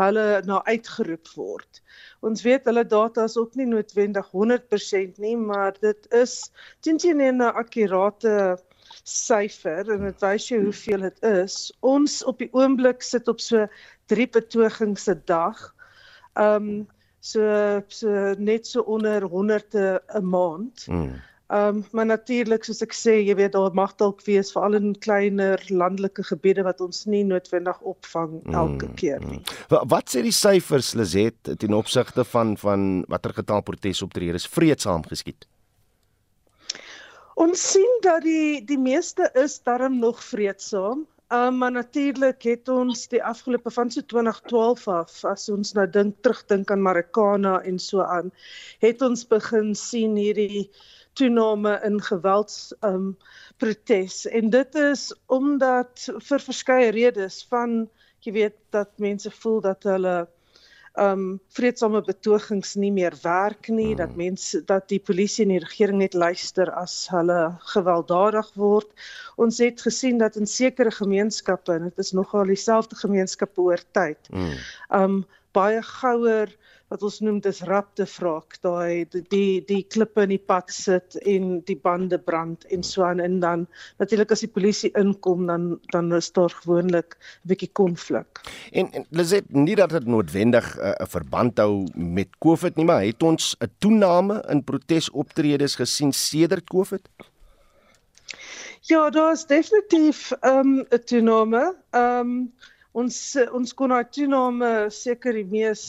hulle nou uitgeroep word. Ons weet hulle data is ook nie noodwendig 100% nie, maar dit is teen teen 'n akkurate syfer en dit wys jou hoeveel dit is. Ons op die oomblik sit op so 3 betogings 'n dag. Um so so net so onder 100 'n maand. Mm. Ehm um, maar natuurlik soos ek sê, jy weet daar mag dalk wees veral in kleiner landelike gebiede wat ons nie noodwendig opvang elke mm, keer nie. Mm. Wat sê die syfers Lizet ten opsigte van van watter getal protesoptredes vreedsaam geskied? Ons sien dat die die meeste is darm nog vreedsaam. Um, maar natuurlik het ons die afgelope van so 2012 af as ons nou dink terugdink aan Marikana en so aan het ons begin sien hierdie toename in gewelds um protes. En dit is omdat vir verskeie redes van jy weet dat mense voel dat hulle um vredesame betogings nie meer werk nie hmm. dat mense dat die polisie en die regering net luister as hulle gewelddadig word ons het gesien dat in sekere gemeenskappe en dit is nogal dieselfde gemeenskappe oor tyd hmm. um baie gouer wat ons noem dis rapte wraak daai die, die die klippe in die pad sit en die bande brand en so aan en dan natuurlik as die polisie inkom dan dan is daar gewoonlik 'n bietjie konflik. En, en Lizet nie dat dit noodwendig eh, 'n uh, verband hou met COVID nie, maar het ons 'n toename in protesoptredes gesien sedert COVID? Ja, daar is definitief ehm, 'n um, toename. Ehm um, ons ons kon daai toename seker die mees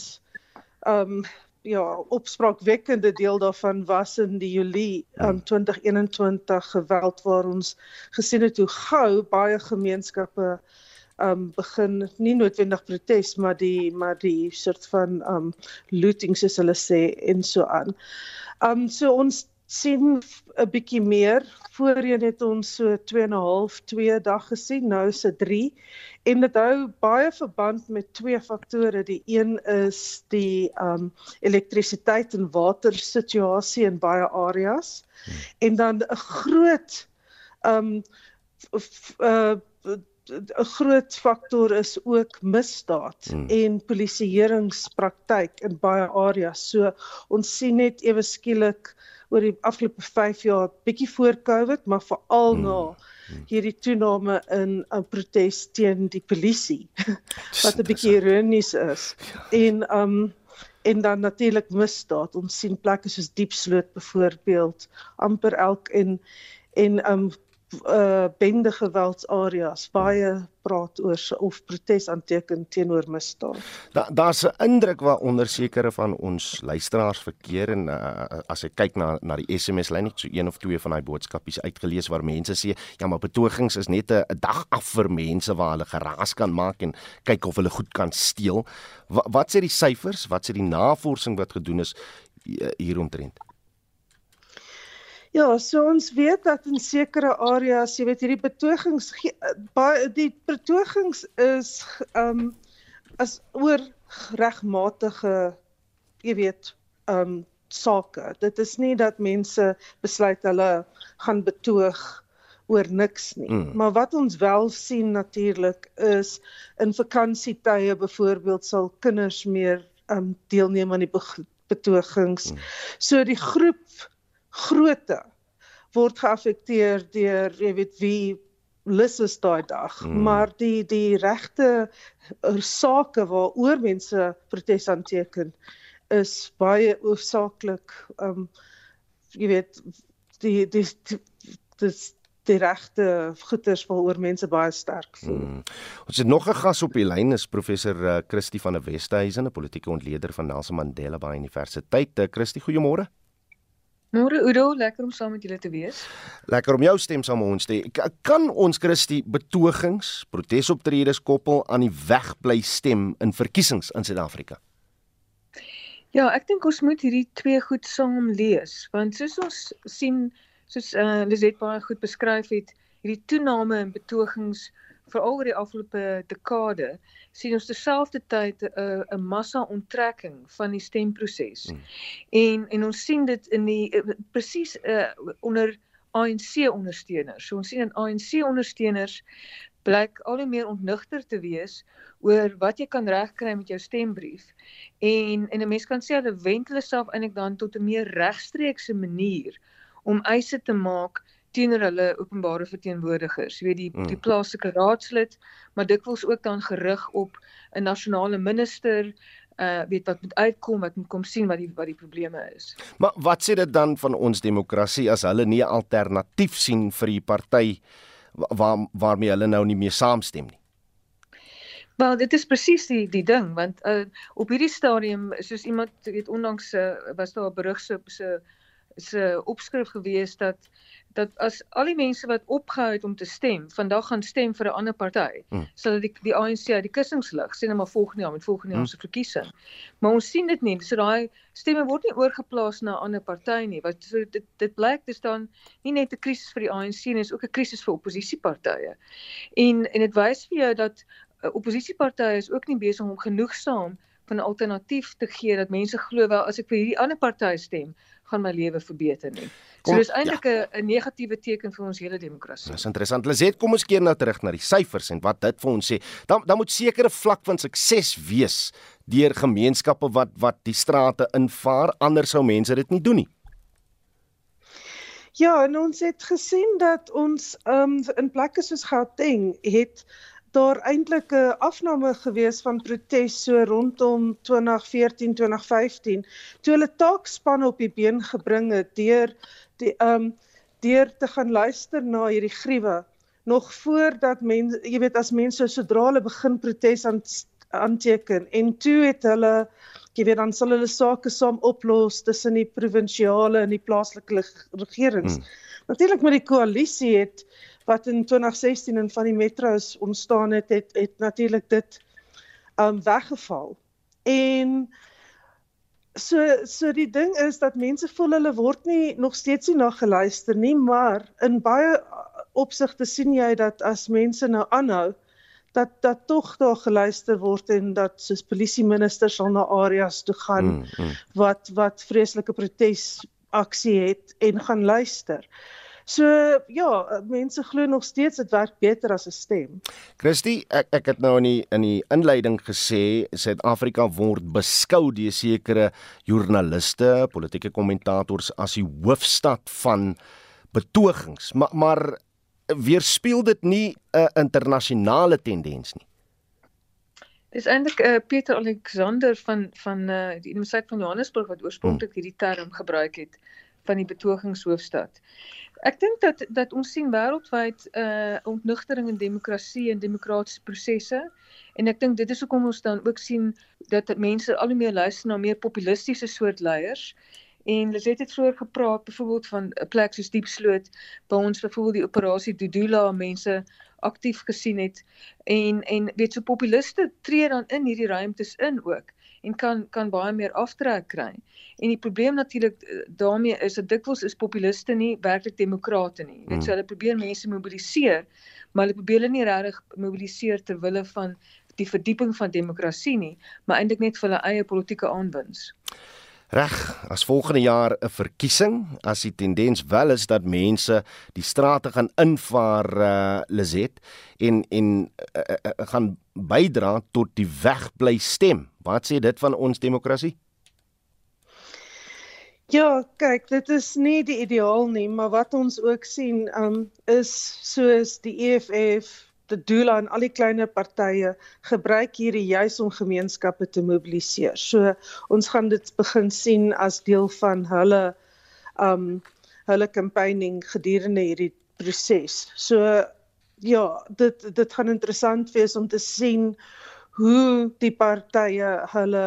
um ja, opspraakwekkende deel daarvan was in die Julie um 2021 geweld waar ons gesien het hoe gou baie gemeenskappe um begin nie noodwendig protes maar die maar die soort van um looting soos hulle sê en so aan. Um so ons sien 'n bietjie meer. Voorheen het ons so 2 en 'n half 2 dag gesien, nou is dit 3 en dit hou baie verband met twee faktore. Die een is die um elektrisiteit en water situasie in baie areas en dan 'n groot um uh 'n groot faktor is ook misdaad hmm. en polisieeringspraktyk in baie areas. So ons sien net ewe skielik oor die afgelope 5 jaar bietjie voor Covid, maar veral hmm. na hierdie toename in 'n protes teen die polisie wat 'n bietjie ironies is. Ja. En um en dan natuurlik misdaad. Ons sien plekke soos Diepsloot byvoorbeeld amper elk en en um uh bende geweldsareas baie praat oor of protes aanteken teenoor misdaad. Da, Daar's 'n indruk waaronder sekere van ons luisteraars verkeer en uh, as ek kyk na na die SMS lyn net so een of twee van daai boodskapies uitgelees waar mense sê ja maar betogings is net 'n dag af vir mense waar hulle geraas kan maak en kyk of hulle goed kan steel. Wat, wat sê die syfers? Wat sê die navorsing wat gedoen is hieromtrent? Ja, so ons weet dat in sekere areas, jy weet hierdie betogings baie die betogings is ehm um, as oor regmatige jy weet ehm um, sake. Dit is nie dat mense besluit hulle gaan betoog oor niks nie. Mm. Maar wat ons wel sien natuurlik is in vakansietye byvoorbeeld sal kinders meer ehm um, deelneem aan die betogings. Mm. So die groep grootte word geaffekteer deur jy weet wie lus is daai dag mm. maar die die regte eh, sake waaroor mense protes aanteken is baie oorsaaklik um jy weet die die dis die regte goeders waaroor mense baie sterk voel. Hmm. Ons het nog 'n gas op die lyn is professor uh, Christie van der Westhuizen, 'n politieke ontleder van Nelson Mandela Bay Universiteit. Uh, Christie, goeiemôre. Môre Udo, lekker om saam met julle te wees. Lekker om jou stem saam met ons te hê. Kan ons Christie betogings, protesoptredes koppel aan die wegbly stem in verkiesings in Suid-Afrika? Ja, ek dink ons moet hierdie twee goed saam lees, want soos ons sien, soos uh, Lizet baie goed beskryf het, hierdie toename in betogings veral oor die afgelope dekade sien ons terselfdertyd 'n uh, 'n massa onttrekking van die stemproses. Hmm. En en ons sien dit in die uh, presies uh, onder ANC ondersteuners. So ons sien in ANC ondersteuners blyk al hoe meer ontnigter te wees oor wat jy kan regkry met jou stembrief. En en 'n mens kan sê hulle wend hulle self eintlik dan tot 'n meer regstreekse manier om eise te maak teenoor hulle openbare verteenwoordigers, jy weet die mm. die plaaslike raadslid, maar dikwels ook dan gerig op 'n nasionale minister uh weet wat moet uitkom wat moet kom sien wat die wat die probleme is. Maar wat sê dit dan van ons demokrasie as hulle nie 'n alternatief sien vir die party waar waarmee hulle nou nie meer saamstem nie? Wel, dit is presies die die ding want uh op hierdie stadium soos iemand weet onlangs uh, was daar 'n berig se se se opskrif gewees dat dat as al die mense wat opgehou het om te stem, vandag gaan stem vir 'n ander party, hmm. sal die die ANC uit die kussings lig, sien hulle maar volgende jaar met volgende jaar hmm. se verkiesing. Maar ons sien dit nie, so daai stemme word nie oorgeplaas na 'n ander party nie. Wat so dit dit blyk dis dan nie net 'n krisis vir die ANC nie, dis ook 'n krisis vir oppositiepartye. En en dit wys vir jou dat uh, oppositiepartye is ook nie besig om genoegsaam van 'n alternatief te gee dat mense glo wel as ek vir hierdie ander party stem, gaan my lewe verbeter nie. Kom, so dis eintlik 'n ja. 'n negatiewe teken vir ons hele demokrasie. Dis interessant. Liset, kom ons keer nou terug na die syfers en wat dit vir ons sê. Dan dan moet sekere vlak van sukses wees deur gemeenskappe wat wat die strate invaar, anders sou mense dit nie doen nie. Ja, en ons het gesien dat ons um, in plekke soos Gauteng het daar eintlik 'n afname gewees van protes so rondom 2014 2015 toe hulle taakspanne op die been gebring het deur die ehm um, deur te gaan luister na hierdie gruwe nog voordat mense jy weet as mense sodra hulle begin protes aan aanteken en toe het hulle jy weet dan sal hulle sake saam oplos tussen die provinsiale en die plaaslike regerings. Hmm. Natuurlik met die koalisie het wat in 2016 in van die metro's ontstaan het, het het natuurlik dit um weggeval. En so so die ding is dat mense voel hulle word nie nog steeds nie na geluister nie, maar in baie opsigte sien jy dat as mense nou aanhou dat dat tog daar geluister word en dat soos polisie ministers sal na areas toe gaan mm, mm. wat wat vreeslike protes aksie het en gaan luister. So ja, mense glo nog steeds dit werk beter as 'n stem. Christy, ek ek het nou in die in die inleiding gesê Suid-Afrika word beskou deur sekere joernaliste, politieke kommentators as die hoofstad van betogings, maar maar weerspieël dit nie 'n internasionale tendens nie. Dis eintlik uh, Pieter Alexander van van uh, die Universiteit van Johannesburg wat oorspronklik hmm. hierdie term gebruik het van die betogingshoofstad. Ek dink dat dat ons sien wêreldwyd 'n uh, ontnugtering in demokrasie en demokratiese prosesse en ek dink dit is hoekom ons dan ook sien dat mense al hoe meer luister na meer populistiese soort leiers. En hulle het vroeër gepraat byvoorbeeld van 'n plek soos Diepsloot waar ons byvoorbeeld die operasie Dudula mense aktief gesien het en en weet so populiste tree dan in hierdie ruimtes in ook en kan kan baie meer aftrek kry. En die probleem natuurlik eh, daarmee is dat dikwels is populiste nie werklik demokrate nie. Dit hmm. sê hulle probeer mense mobiliseer, maar hulle probeer hulle nie regtig mobiliseer ter wille van die verdieping van demokrasie nie, maar eintlik net vir hulle eie politieke aanwins. Reg, as volgende jaar 'n verkiesing, as die tendens wel is dat mense die strate gaan invaar uh Lizet en en uh, uh, uh, gaan bydra tot die wegbly stem. Wat sê dit van ons demokrasie? Ja, kyk, dit is nie die ideaal nie, maar wat ons ook sien, um is soos die EFF te doel aan al die kleiner partye gebruik hierdie juis om gemeenskappe te mobiliseer. So ons gaan dit begin sien as deel van hulle um hulle campaigning gedurende hierdie proses. So ja, dit dit gaan interessant wees om te sien hoe die partye hulle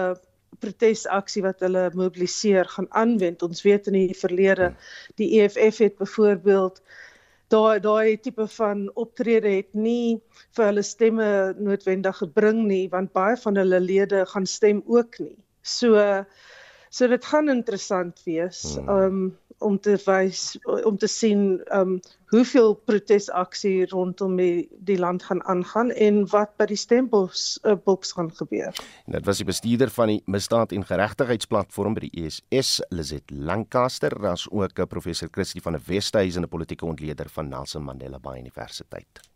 protesaksie wat hulle mobiliseer gaan aanwend. Ons weet in die verlede die EFF het byvoorbeeld daai daai tipe van optrede het nie vir hulle stemme noodwendig gebring nie want baie van hulle lede gaan stem ook nie. So so dit gaan interessant wees hmm. um, om te wys om te sien um hoeveel protesaksie rondom die, die land gaan aangaan en wat by die stempels uh, boks gaan gebeur. En dit was die bestuurder van die Misdaad en Geregtigheidsplatform by die ESS, Lizet Lancaster, as ook 'n professor Christie van der Westhuizen, 'n politieke ontleder van Nelson Mandela Bay Universiteit.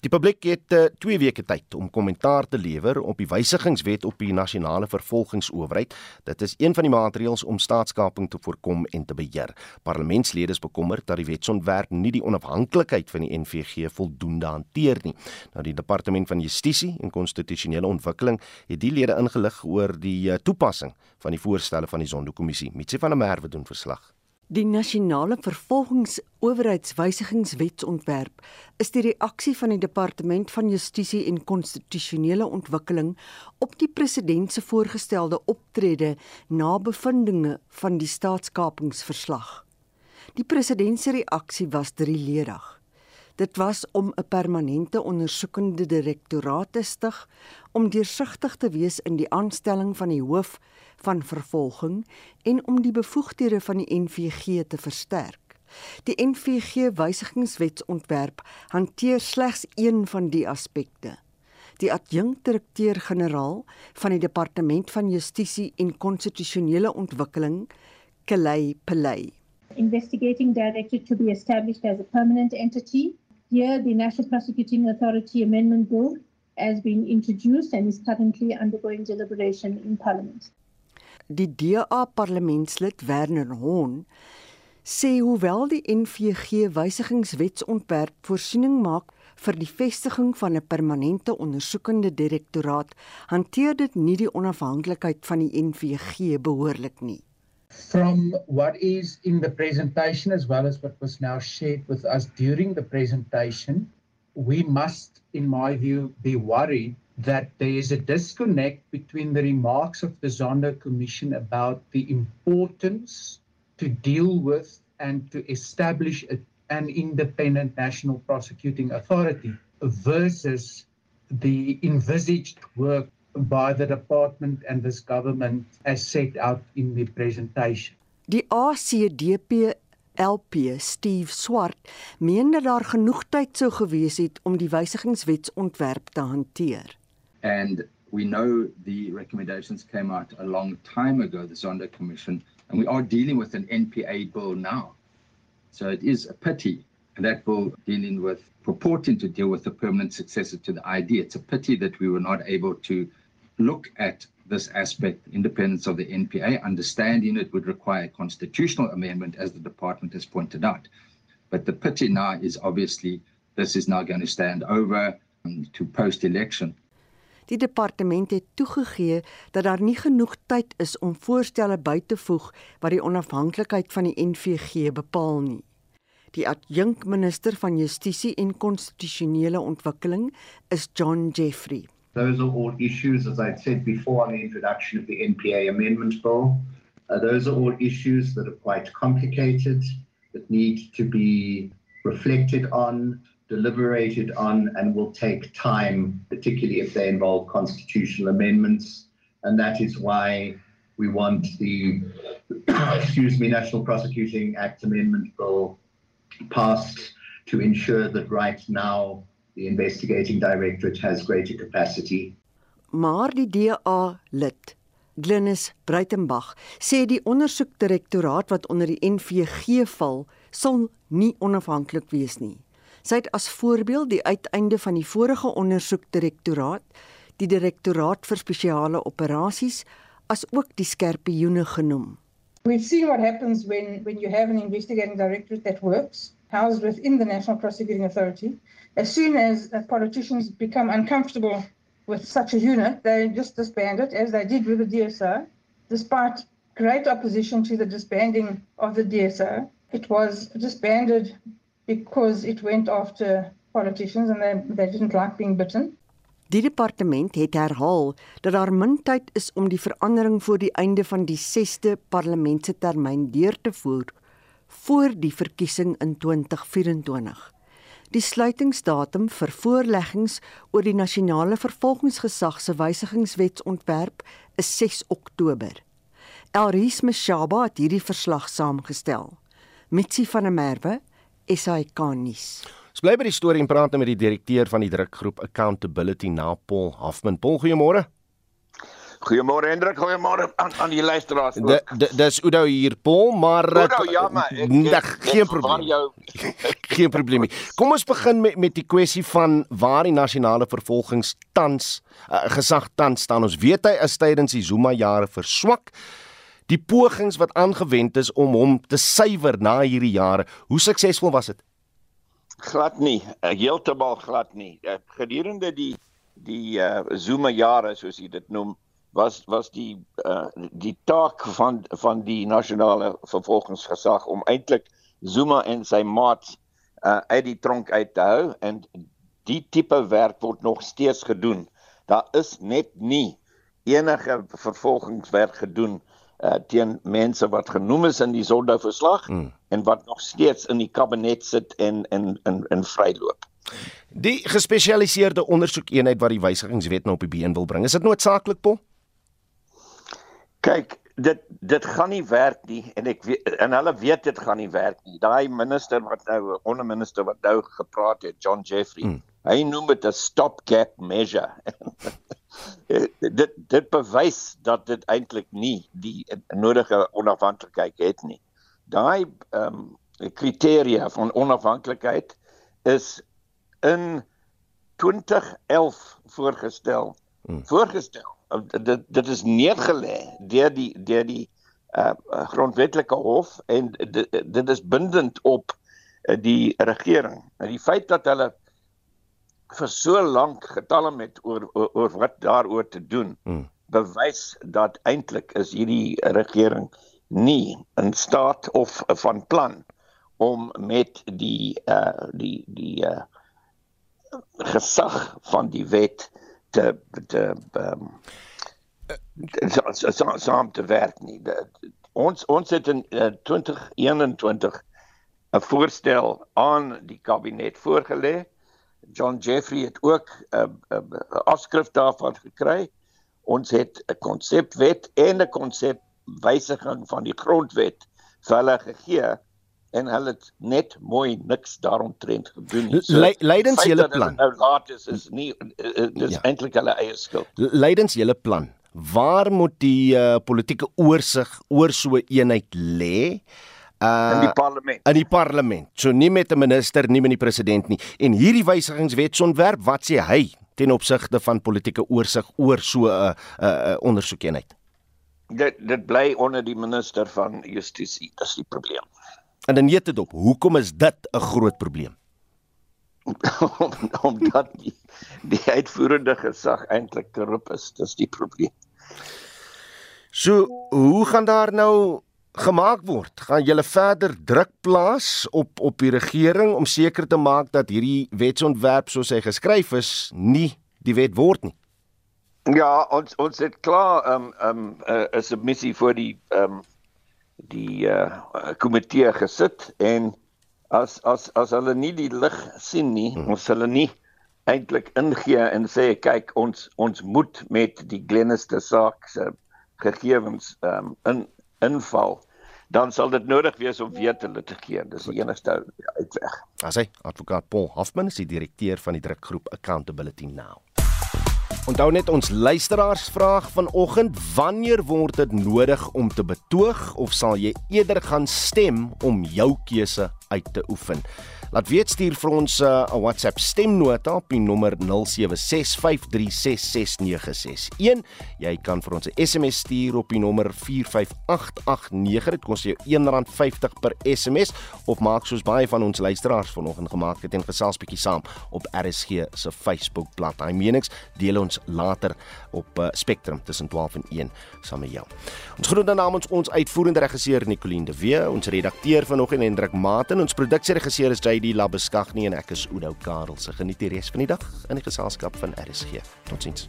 Die publiek het 2 uh, weke tyd om kommentaar te lewer op die wysigingswet op die nasionale vervolgingsowerheid. Dit is een van die maatreëls om staatskaping te voorkom en te beheer. Parlementslede is bekommerd dat die wetsontwerp nie die onafhanklikheid van die NVG voldoende hanteer nie. Nou die Departement van Justisie en Konstitusionele Ontwikkeling het die lede ingelig oor die uh, toepassing van die voorstelle van die Zondo-kommissie. Mitsi van der Merwe doen verslag. Die nasionale vervolgingsowerheidswysigingswetsontwerp is die reaksie van die Departement van Justisie en Konstitusionele Ontwikkeling op die president se voorgestelde optrede na bevindinge van die staatskapingsverslag. Die president se reaksie was drieledig. Dit was om 'n permanente ondersoekende direktoraat te stig om deursigtig te wees in die aanstelling van die hoof van vervolging en om die bevoegdhede van die NVG te versterk. Die NVG wysigingswetsontwerp hanteer slegs een van die aspekte. Die adjunkdirekteur-generaal van die Departement van Justisie en Konstitusionele Ontwikkeling, Kelly Pelay. Investigating director to be established as a permanent entity. Here, the National Prosecuting Authority Amendment Bill has been introduced and is currently undergoing deliberation in Parliament die DA parlementslid Werner Hon sê hoewel die NVG wysigingswetsontwerp voorsiening maak vir die vestiging van 'n permanente ondersoekende direktoraat, hanteer dit nie die onafhanklikheid van die NVG behoorlik nie. From what is in the presentation as well as what was now shared with us during the presentation, we must in my view be worried that there is a disconnect between the remarks of the Zondo Commission about the importance to deal with and to establish a, an independent national prosecuting authority versus the envisaged work by the department and this government as set out in the presentation. Die ACDP LP Steve Swart meen dat daar genoeg tyd sou gewees het om die wysigingswetsontwerp te hanteer. And we know the recommendations came out a long time ago, the Zondo Commission, and we are dealing with an NPA bill now. So it is a pity that bill dealing with purporting to deal with the permanent successor to the ID. It's a pity that we were not able to look at this aspect, independence of the NPA, understanding it would require a constitutional amendment, as the department has pointed out. But the pity now is obviously this is now going to stand over um, to post election. Die departement het toegegee dat daar nie genoeg tyd is om voorstelle by te voeg wat die onafhanklikheid van die NVG bepaal nie. Die adjunkminister van Justisie en Konstitusionele Ontwikkeling is John Jeffrey. Those are all issues as I said before on the introduction of the NPA amendment bill. Uh, those are all issues that are quite complicated that need to be reflected on deliberated on and will take time, particularly if they involve constitutional amendments. And that is why we want the, excuse me, National Prosecuting Act Amendment Bill passed to ensure that right now the investigating directorate has greater capacity. Maar die DA lid Glenis Breitenberg sê die ondersoekdirektoraat wat onder die NVG val, sal nie onafhanklik wees nie. Sy het as voorbeeld die uiteinde van die vorige ondersoekdirektoraat, die direktoraat vir spesiale operasies, as ook die skerpioene genoem. We've seen what happens when when you have an investigating directorate that works, housed within the National Prosecuting Authority. As soon as uh, politicians become uncomfortable with such a unit, they just disband it, as they did with the DSO. Despite great opposition to the disbanding of the DSO, it was disbanded because it went after politicians and they, they didn't like being bitten. Die departement het herhaal dat daar min tyd is om die verandering voor die einde van die 6de parlementse termyn deur te voer voor die verkiesing in 2024. Die sluitingsdatum vir voorleggings oor die nasionale vervolgingsgesag se wysigingswetsontwerp is 6 Oktober. Elrise Mashaba het hierdie verslag saamgestel. Mitsi van der Merwe SAK nuus. Ons bly by die storie en praat nou met die direkteur van die drukgroep Accountability na Paul Hafman. Paul, goeiemôre. Goeiemôre Hendrik, goeiemôre aan aan die luisteraars. Dis Oudo hier Paul, maar Oudo, ja, maar ek, ek, ek, geen probleem. Jou... geen probleem nie. Kom ons begin met met die kwessie van waar die nasionale vervolgings tans uh, gesag tans staan. Ons weet hy is tydens die Zuma jare verswak. Die pogings wat aangewend is om hom te suiwer na hierdie jare, hoe suksesvol was dit? Glad nie, uh, heeltemal glad nie. Uh, gedurende die die uh, Zuma jare soos jy dit noem, was was die uh, die taak van van die nasionale vervolgingsgesag om eintlik Zuma en sy maats uh, uit die tronk uit te hou en die tipe werk word nog steeds gedoen. Daar is net nie enige vervolgingswerk gedoen uh, teen mense wat genoem is in die Sondou-verslag hmm. en wat nog steeds in die kabinet sit en en in in vryloop. Die gespesialiseerde ondersoekeenheid wat die wysigingswet nou op die been wil bring, is dit noodsaaklik, Paul? Kyk, dit dit gaan nie werk nie en ek weet en hulle weet dit gaan nie werk nie. Daai minister wat nou onderminister wat nou gepraat het, John Jeffrey. Hmm. Hy noem dit 'n stopgap measure. dit dit bewys dat dit eintlik nie die nodige onafhanklikheid het nie. Daai ehm um, kriteria van onafhanklikheid is in 2011 voorgestel. Hmm. Voorgestel dit dit is neergelê deur die deur die uh, grondwetlike hof en dit, dit is bindend op die regering. En die feit dat hulle vir so lank getalle met oor, oor oor wat daaroor te doen hmm. bewys dat eintlik is hierdie regering nie in staat of uh, van plan om met die uh die die uh gesag van die wet te te um, saam te werk nie. De, ons ons het in uh, 2021 'n voorstel aan die kabinet voorgelê. John Jeffrey het ook 'n uh, uh, uh, afskrif daarvan gekry. Ons het 'n konsepwet en 'n konsepwysiging van die grondwet vir hulle gegee en hulle het net mooi niks daaromtrent gedoen nie. So, Leidens julle plan. Nou laat is is nie dis ja. eintlik hulle eie skuld. Leidens julle plan. Waar moet die uh, politieke oorsig oor so 'n eenheid lê? Uh, in die parlement. In die parlement. So nie met 'n minister, nie met die president nie. En hierdie wysigingswet sontwerp, wat sê hy ten opsigte van politieke oorsig oor so 'n uh, uh, ondersoekeenheid? Dit dit bly onder die minister van justisie, dis die probleem. En dan net dit op. Hoekom is dit 'n groot probleem? omdat die, die uitvoerende gesag eintlik korrup is, dis die probleem. So, hoe gaan daar nou gemaak word? Gaan julle verder druk plaas op op die regering om seker te maak dat hierdie wetsontwerp soos hy geskryf is, nie die wet word nie? Ja, ons ons het klaar um um 'n uh, submissie vir die um die uh komitee gesit en as as as hulle nie die lig sien nie, hmm. ons hulle nie eintlik ingee en sê kyk ons ons moet met die Glenister saak se gegevens um in inval dan sal dit nodig wees om weer te litigeer. Dis die enigste uitweg. As hy advokaat Paul Hoffman is die direkteur van die drukgroep Accountability Now. Onthou net ons luisteraars vraag vanoggend, wanneer word dit nodig om te betoog of sal jy eerder gaan stem om jou keuse uit te oefen? Laat weet stuur vir ons uh, 'n uh, WhatsApp stemnota op die nommer 0765366961. Jy kan vir ons 'n SMS stuur op die nommer 45889. Dit kos jou R1.50 per SMS of maak soos baie van ons luisteraars vanoggend gemaak het en gesels bietjie saam op RSG se Facebookblad. Daai menings deel ons later op uh, Spectrum tussen 12 en 1 saam met jou. Ons groet dan namens ons uitvoerende regisseur Nicoline de Wee, ons redakteur vanoggend Hendrik Maten, ons produksieregisseur is JD Labeskagni en ek is Oudo Karel. Se geniet die res van die dag in die geselskap van RSG. Totsiens.